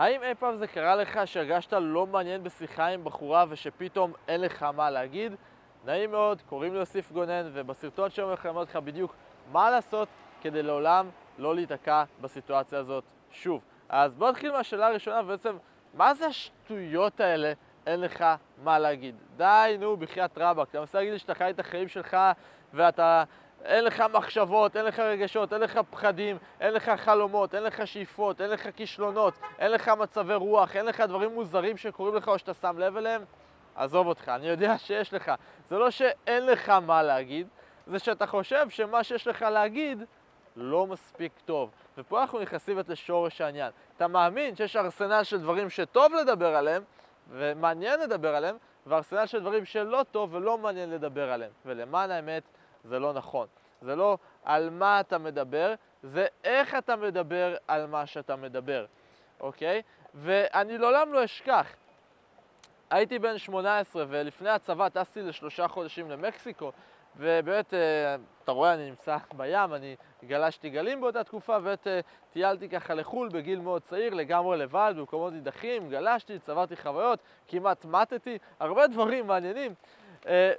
האם אי פעם זה קרה לך שהרגשת לא מעניין בשיחה עם בחורה ושפתאום אין לך מה להגיד? נעים מאוד, קוראים לי יוסיף גונן, ובסרטון שאני הולך ללמד לך בדיוק מה לעשות כדי לעולם לא להיתקע בסיטואציה הזאת שוב. אז בוא נתחיל מהשאלה הראשונה, ובעצם, מה זה השטויות האלה אין לך מה להגיד? די, נו, בחייאת רבאק. אתה מנסה להגיד לי שאתה חי את החיים שלך ואתה... אין לך מחשבות, אין לך רגשות, אין לך פחדים, אין לך חלומות, אין לך שאיפות, אין לך כישלונות, אין לך מצבי רוח, אין לך דברים מוזרים שקורים לך או שאתה שם לב אליהם, עזוב אותך, אני יודע שיש לך. זה לא שאין לך מה להגיד, זה שאתה חושב שמה שיש לך להגיד לא מספיק טוב. ופה אנחנו נכנסים לשורש העניין. אתה מאמין שיש ארסנל של דברים שטוב לדבר עליהם, ומעניין לדבר עליהם, וארסנל של דברים שלא טוב ולא מעניין לדבר עליהם. ולמען האמת, זה לא נכון. זה לא על מה אתה מדבר, זה איך אתה מדבר על מה שאתה מדבר, אוקיי? ואני לעולם לא אשכח. הייתי בן 18 ולפני הצבא טסתי לשלושה חודשים למקסיקו ובאמת, אה, אתה רואה, אני נמצא בים, אני גלשתי גלים באותה תקופה ובאמת אה, טיילתי ככה לחו"ל בגיל מאוד צעיר, לגמרי לבד, במקומות נידחים, גלשתי, צברתי חוויות, כמעט מתתי, הרבה דברים מעניינים. אה,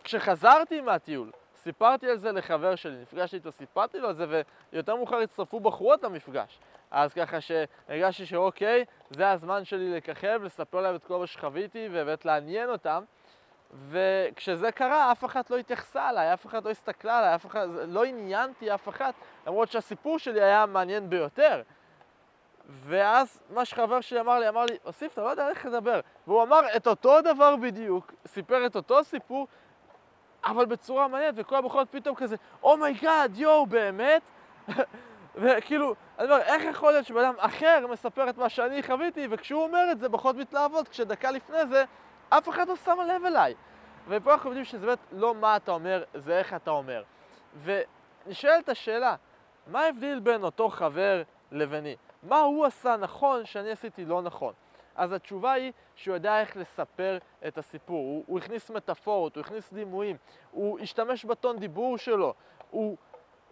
וכשחזרתי מהטיול, סיפרתי על זה לחבר שלי, נפגשתי איתו, סיפרתי לו על זה, ויותר מאוחר הצטרפו בחורות למפגש. אז ככה שהרגשתי שאוקיי, זה הזמן שלי לככב, לספר להם את כל מה שחוויתי ובאמת לעניין אותם. וכשזה קרה, אף אחת לא התייחסה אליי, אף אחת לא הסתכלה עליי, אף אחד, לא עניינתי אף אחת, למרות שהסיפור שלי היה מעניין ביותר. ואז מה שחבר שלי אמר לי, אמר לי, אוסיף, אתה לא יודע איך לדבר. והוא אמר את אותו דבר בדיוק, סיפר את אותו סיפור, אבל בצורה מעניינת, וכל הבחורות פתאום כזה, oh my God, oh יואו, באמת? וכאילו, אני אומר, איך יכול להיות שבן אדם אחר מספר את מה שאני חוויתי, וכשהוא אומר את זה, בחורות מתלהבות, כשדקה לפני זה, אף אחד לא שם לב אליי. ופה אנחנו יודעים שזה באמת לא מה אתה אומר, זה איך אתה אומר. ונשאלת השאלה, מה ההבדיל בין אותו חבר לביני? מה הוא עשה נכון שאני עשיתי לא נכון? אז התשובה היא שהוא יודע איך לספר את הסיפור. הוא, הוא הכניס מטאפורות, הוא הכניס דימויים, הוא השתמש בטון דיבור שלו, הוא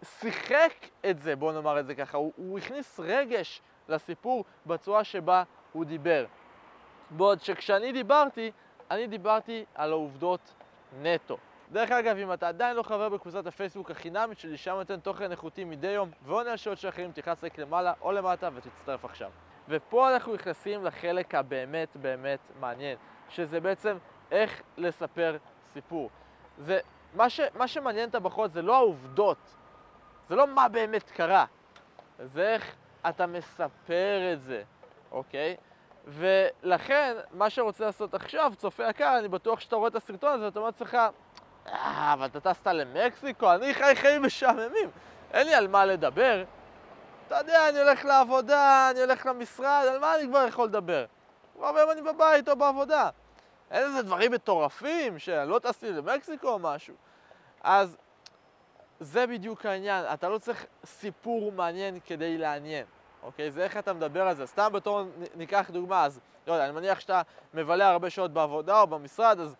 שיחק את זה, בואו נאמר את זה ככה, הוא, הוא הכניס רגש לסיפור בצורה שבה הוא דיבר. בעוד שכשאני דיברתי, אני דיברתי על העובדות נטו. דרך אגב, אם אתה עדיין לא חבר בקבוצת הפייסבוק החינמית שלי, שם נותן תוכן איכותי מדי יום ועונה על שאלות של אחרים, תלחץ רק למעלה או למטה ותצטרף עכשיו. ופה אנחנו נכנסים לחלק הבאמת באמת מעניין, שזה בעצם איך לספר סיפור. זה, מה, ש, מה שמעניין את הבחורות זה לא העובדות, זה לא מה באמת קרה, זה איך אתה מספר את זה, אוקיי? ולכן, מה שרוצה לעשות עכשיו, צופה יקר, אני בטוח שאתה רואה את הסרטון הזה ואתה אומר לעצמך, אה, אבל אתה טסת למקסיקו, אני חי חיים משעממים, אין לי על מה לדבר. אתה יודע, אני הולך לעבודה, אני הולך למשרד, על מה אני כבר יכול לדבר? כבר היום אני בבית או בעבודה. אין איזה דברים מטורפים שלא טסתי למקסיקו או משהו. אז זה בדיוק העניין, אתה לא צריך סיפור מעניין כדי לעניין. אוקיי? זה איך אתה מדבר על זה. סתם בתור, ניקח דוגמה, אז לא יודע, אני מניח שאתה מבלה הרבה שעות בעבודה או במשרד, אז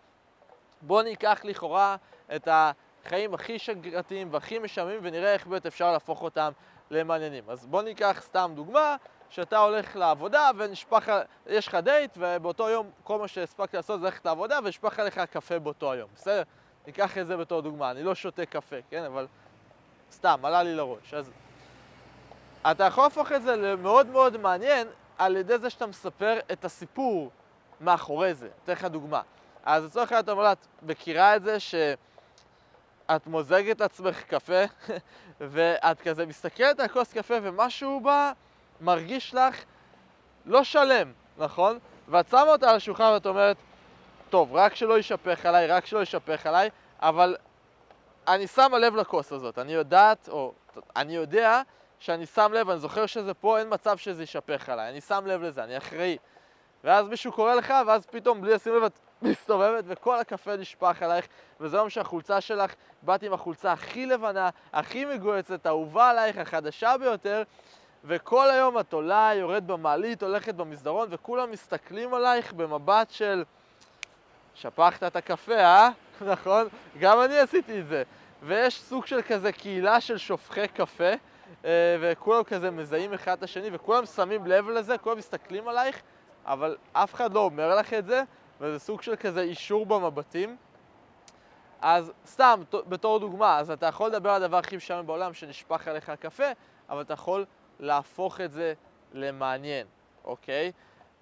בוא ניקח לכאורה את החיים הכי שגרתיים והכי משעממים ונראה איך באמת אפשר להפוך אותם למעניינים. אז בוא ניקח סתם דוגמה, שאתה הולך לעבודה ונשפך, יש לך דייט ובאותו יום כל מה שהספקת לעשות זה ללכת לעבודה ונשפך עליך קפה באותו היום, בסדר? ניקח את זה בתור דוגמה, אני לא שותה קפה, כן? אבל סתם, עלה לי לראש. אז אתה יכול להפוך את זה למאוד מאוד מעניין על ידי זה שאתה מספר את הסיפור מאחורי זה. אתן לך דוגמה. אז לצורך העניין אתה אומר לה, את מכירה את זה שאת מוזגת לעצמך קפה ואת כזה מסתכלת על כוס קפה ומשהו בה מרגיש לך לא שלם, נכון? ואת שמה אותה על השולחן ואת אומרת, טוב, רק שלא יישפך עליי, רק שלא יישפך עליי, אבל אני שמה לב לכוס הזאת, אני יודעת, או אני יודע שאני שם לב, אני זוכר שזה פה, אין מצב שזה יישפך עליי, אני שם לב לזה, אני אחראי. ואז מישהו קורא לך, ואז פתאום בלי לשים לב את מסתובבת וכל הקפה נשפך עלייך, וזה יום שהחולצה שלך, באת עם החולצה הכי לבנה, הכי מגועצת, אהובה עלייך, החדשה ביותר, וכל היום את עולה, יורד במעלית, הולכת במסדרון, וכולם מסתכלים עלייך במבט של שפכת את הקפה, אה? נכון? גם אני עשיתי את זה. ויש סוג של כזה קהילה של שופכי קפה, אה, וכולם כזה מזהים אחד את השני, וכולם שמים לב לזה, כולם מסתכלים עלייך, אבל אף אחד לא אומר לך את זה, וזה סוג של כזה אישור במבטים. אז סתם, בתור דוגמה, אז אתה יכול לדבר על הדבר הכי משעמם בעולם, שנשפך עליך קפה, אבל אתה יכול להפוך את זה למעניין, אוקיי?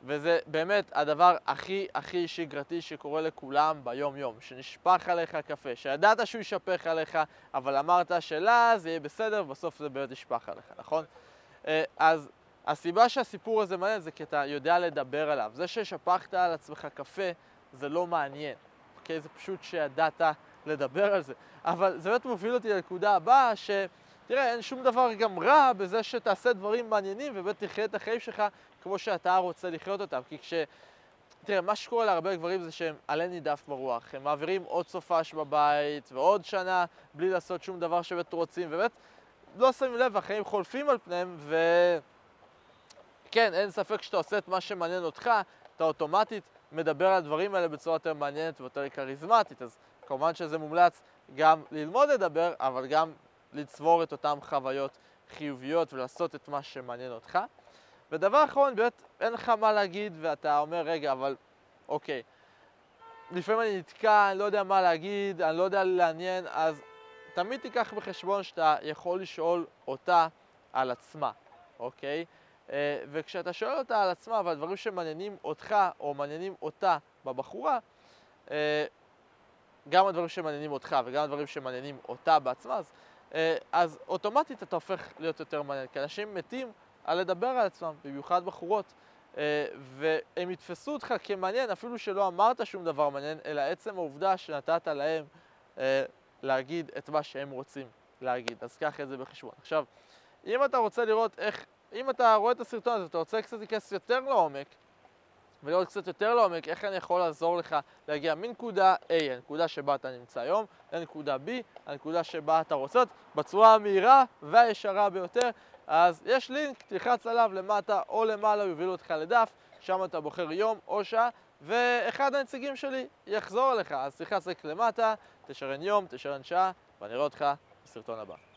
וזה באמת הדבר הכי הכי שגרתי שקורה לכולם ביום-יום, שנשפך עליך קפה, שידעת שהוא יישפך עליך, אבל אמרת שלה זה יהיה בסדר, ובסוף זה באמת ישפך עליך, נכון? אה, אז הסיבה שהסיפור הזה מעניין זה כי אתה יודע לדבר עליו. זה ששפכת על עצמך קפה זה לא מעניין, אוקיי? זה פשוט שידעת לדבר על זה. אבל זה באמת מוביל אותי לנקודה הבאה, ש... תראה, אין שום דבר גם רע בזה שתעשה דברים מעניינים ובאמת תחיה את החיים שלך כמו שאתה רוצה לחיות אותם. כי כש... תראה, מה שקורה להרבה גברים זה שהם עלה נידף ברוח. הם מעבירים עוד סופש בבית ועוד שנה בלי לעשות שום דבר שבאמת רוצים, ובאמת לא שמים לב, החיים חולפים על פניהם, ו... כן, אין ספק שאתה עושה את מה שמעניין אותך, אתה אוטומטית מדבר על הדברים האלה בצורה יותר מעניינת ויותר כריזמטית. אז כמובן שזה מומלץ גם ללמוד לדבר, אבל גם לצבור את אותן חוויות חיוביות ולעשות את מה שמעניין אותך. ודבר אחרון, באמת אין לך מה להגיד ואתה אומר, רגע, אבל אוקיי, לפעמים אני נתקע, אני לא יודע מה להגיד, אני לא יודע לעניין, אז תמיד תיקח בחשבון שאתה יכול לשאול אותה על עצמה, אוקיי? אה, וכשאתה שואל אותה על עצמה ועל דברים שמעניינים אותך או מעניינים אותה בבחורה, אה, גם הדברים שמעניינים אותך וגם הדברים שמעניינים אותה בעצמה, אז, אה, אז אוטומטית אתה הופך להיות יותר מעניין, כי אנשים מתים על לדבר על עצמם, במיוחד בחורות, והם יתפסו אותך כמעניין אפילו שלא אמרת שום דבר מעניין, אלא עצם העובדה שנתת להם להגיד את מה שהם רוצים להגיד, אז קח את זה בחשבון. עכשיו, אם אתה רוצה לראות איך אם אתה רואה את הסרטון הזה, אתה רוצה קצת להיכנס יותר לעומק, ולראות קצת יותר לעומק איך אני יכול לעזור לך להגיע מנקודה A, הנקודה שבה אתה נמצא היום, לנקודה B, הנקודה שבה אתה רוצה, בצורה המהירה והישרה ביותר, אז יש לינק, תלחץ עליו למטה או למעלה, יובילו אותך לדף, שם אתה בוחר יום או שעה, ואחד הנציגים שלי יחזור אליך, אז תלחץ רק למטה, תשרן יום, תשרן שעה, ואני אראה אותך בסרטון הבא.